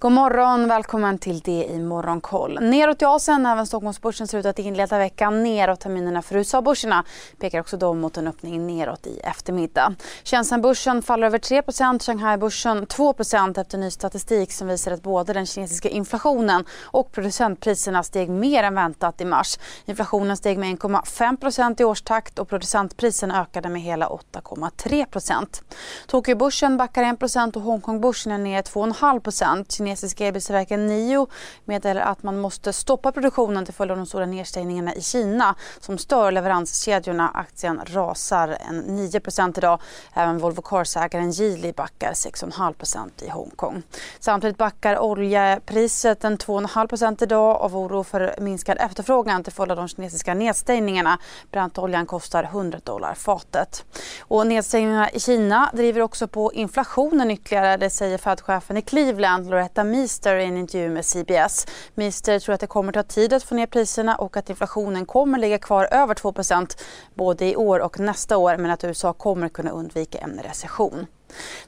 God morgon, välkommen till det i Morgonkoll. Neråt i Asien, även Stockholmsbörsen ser ut att inleda veckan neråt. Terminerna för USA-börserna pekar också de mot en öppning neråt i eftermiddag. Shenzhenbörsen faller över 3% Shanghai-börsen 2% efter ny statistik som visar att både den kinesiska inflationen och producentpriserna steg mer än väntat i mars. Inflationen steg med 1,5% i årstakt och producentpriserna ökade med hela 8,3% Tokyobörsen backar 1 och Hongkongbörsen är ner 2,5 kinesiska elbilstillverkaren NIO meddelar att man måste stoppa produktionen till följd av de stora nedstängningarna i Kina som stör leveranskedjorna. Aktien rasar en 9% idag. Även Volvo Cars-ägaren Geely backar 6,5% i Hongkong. Samtidigt backar oljepriset en 2,5% idag av oro för minskad efterfrågan till följd av de kinesiska nedstängningarna. Brantoljan kostar 100 dollar fatet. Och nedstängningarna i Kina driver också på inflationen ytterligare. Det säger Fed-chefen i Cleveland, Loretta Greta Meester i en intervju med CBS. Meester tror att det kommer ta tid att få ner priserna och att inflationen kommer ligga kvar över 2% både i år och nästa år men att USA kommer kunna undvika en recession.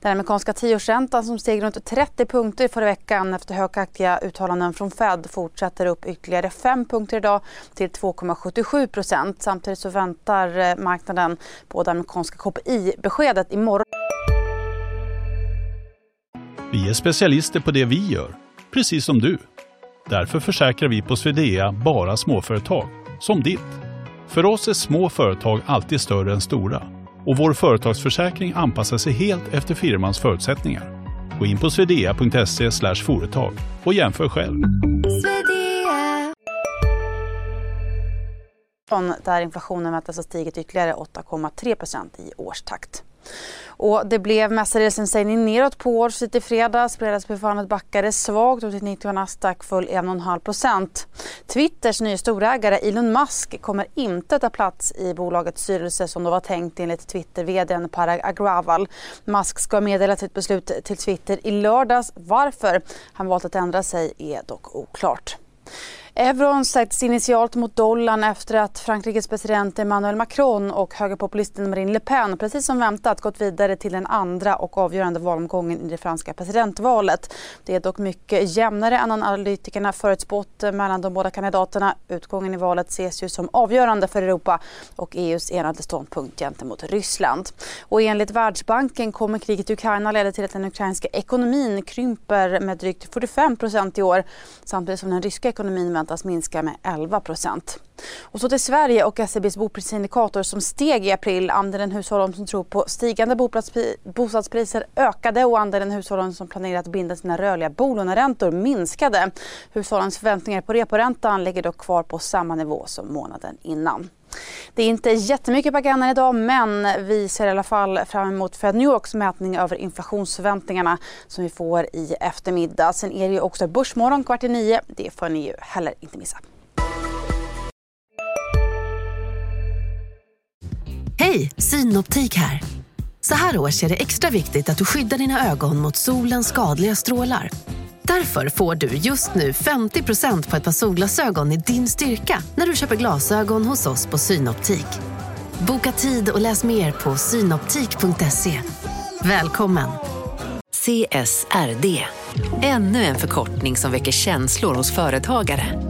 Den amerikanska tioårsräntan som steg runt 30 punkter förra veckan efter högaktiga uttalanden från Fed fortsätter upp ytterligare 5 punkter idag till 2,77% Samtidigt så väntar eh, marknaden på det amerikanska KPI-beskedet imorgon. Vi är specialister på det vi gör, precis som du. Därför försäkrar vi på Swedea bara småföretag, som ditt. För oss är små företag alltid större än stora och vår företagsförsäkring anpassar sig helt efter firmans förutsättningar. Gå in på swedea.se företag och jämför själv. Där inflationen väntas ha stigit ytterligare 8,3 i årstakt. Och det blev mestadels en stängning neråt på Wall Street i fredags. Fredagsbefallet backade svagt och till 90 och Nasdaq föll 1,5 Twitters nya storägare Elon Musk kommer inte ta plats i bolagets styrelse som det var tänkt enligt Twitter-vdn Parag Agrawal. Musk ska meddela sitt beslut till Twitter i lördags. Varför han valt att ändra sig är dock oklart. Euron stärktes initialt mot dollarn efter att Frankrikes president Emmanuel Macron och högerpopulisten Marine Le Pen precis som väntat gått vidare till den andra och avgörande valomgången i det franska presidentvalet. Det är dock mycket jämnare än analytikerna förutspått mellan de båda kandidaterna. Utgången i valet ses ju som avgörande för Europa och EUs enade ståndpunkt gentemot Ryssland. Och enligt Världsbanken kommer kriget i Ukraina leda till att den ukrainska ekonomin krymper med drygt 45% i år samtidigt som den ryska ekonomin väntas minska med 11 och så till Sverige och SCBs boprisindikator som steg i april. Andelen hushåll som tror på stigande bostadspriser ökade och andelen hushåll som planerar att binda sina rörliga bolåneräntor minskade. Hushållens förväntningar på reporäntan ligger dock kvar på samma nivå som månaden innan. Det är inte jättemycket på agendan idag men vi ser i alla fall fram emot Fed New Yorks mätning över inflationsförväntningarna som vi får i eftermiddag. Sen är det ju också Börsmorgon kvart i nio. Det får ni ju heller inte missa. Hej, Synoptik här. Så här års är det extra viktigt att du skyddar dina ögon mot solens skadliga strålar. Därför får du just nu 50% på ett par solglasögon i din styrka när du köper glasögon hos oss på Synoptik. Boka tid och läs mer på synoptik.se. Välkommen! CSRD, ännu en förkortning som väcker känslor hos företagare.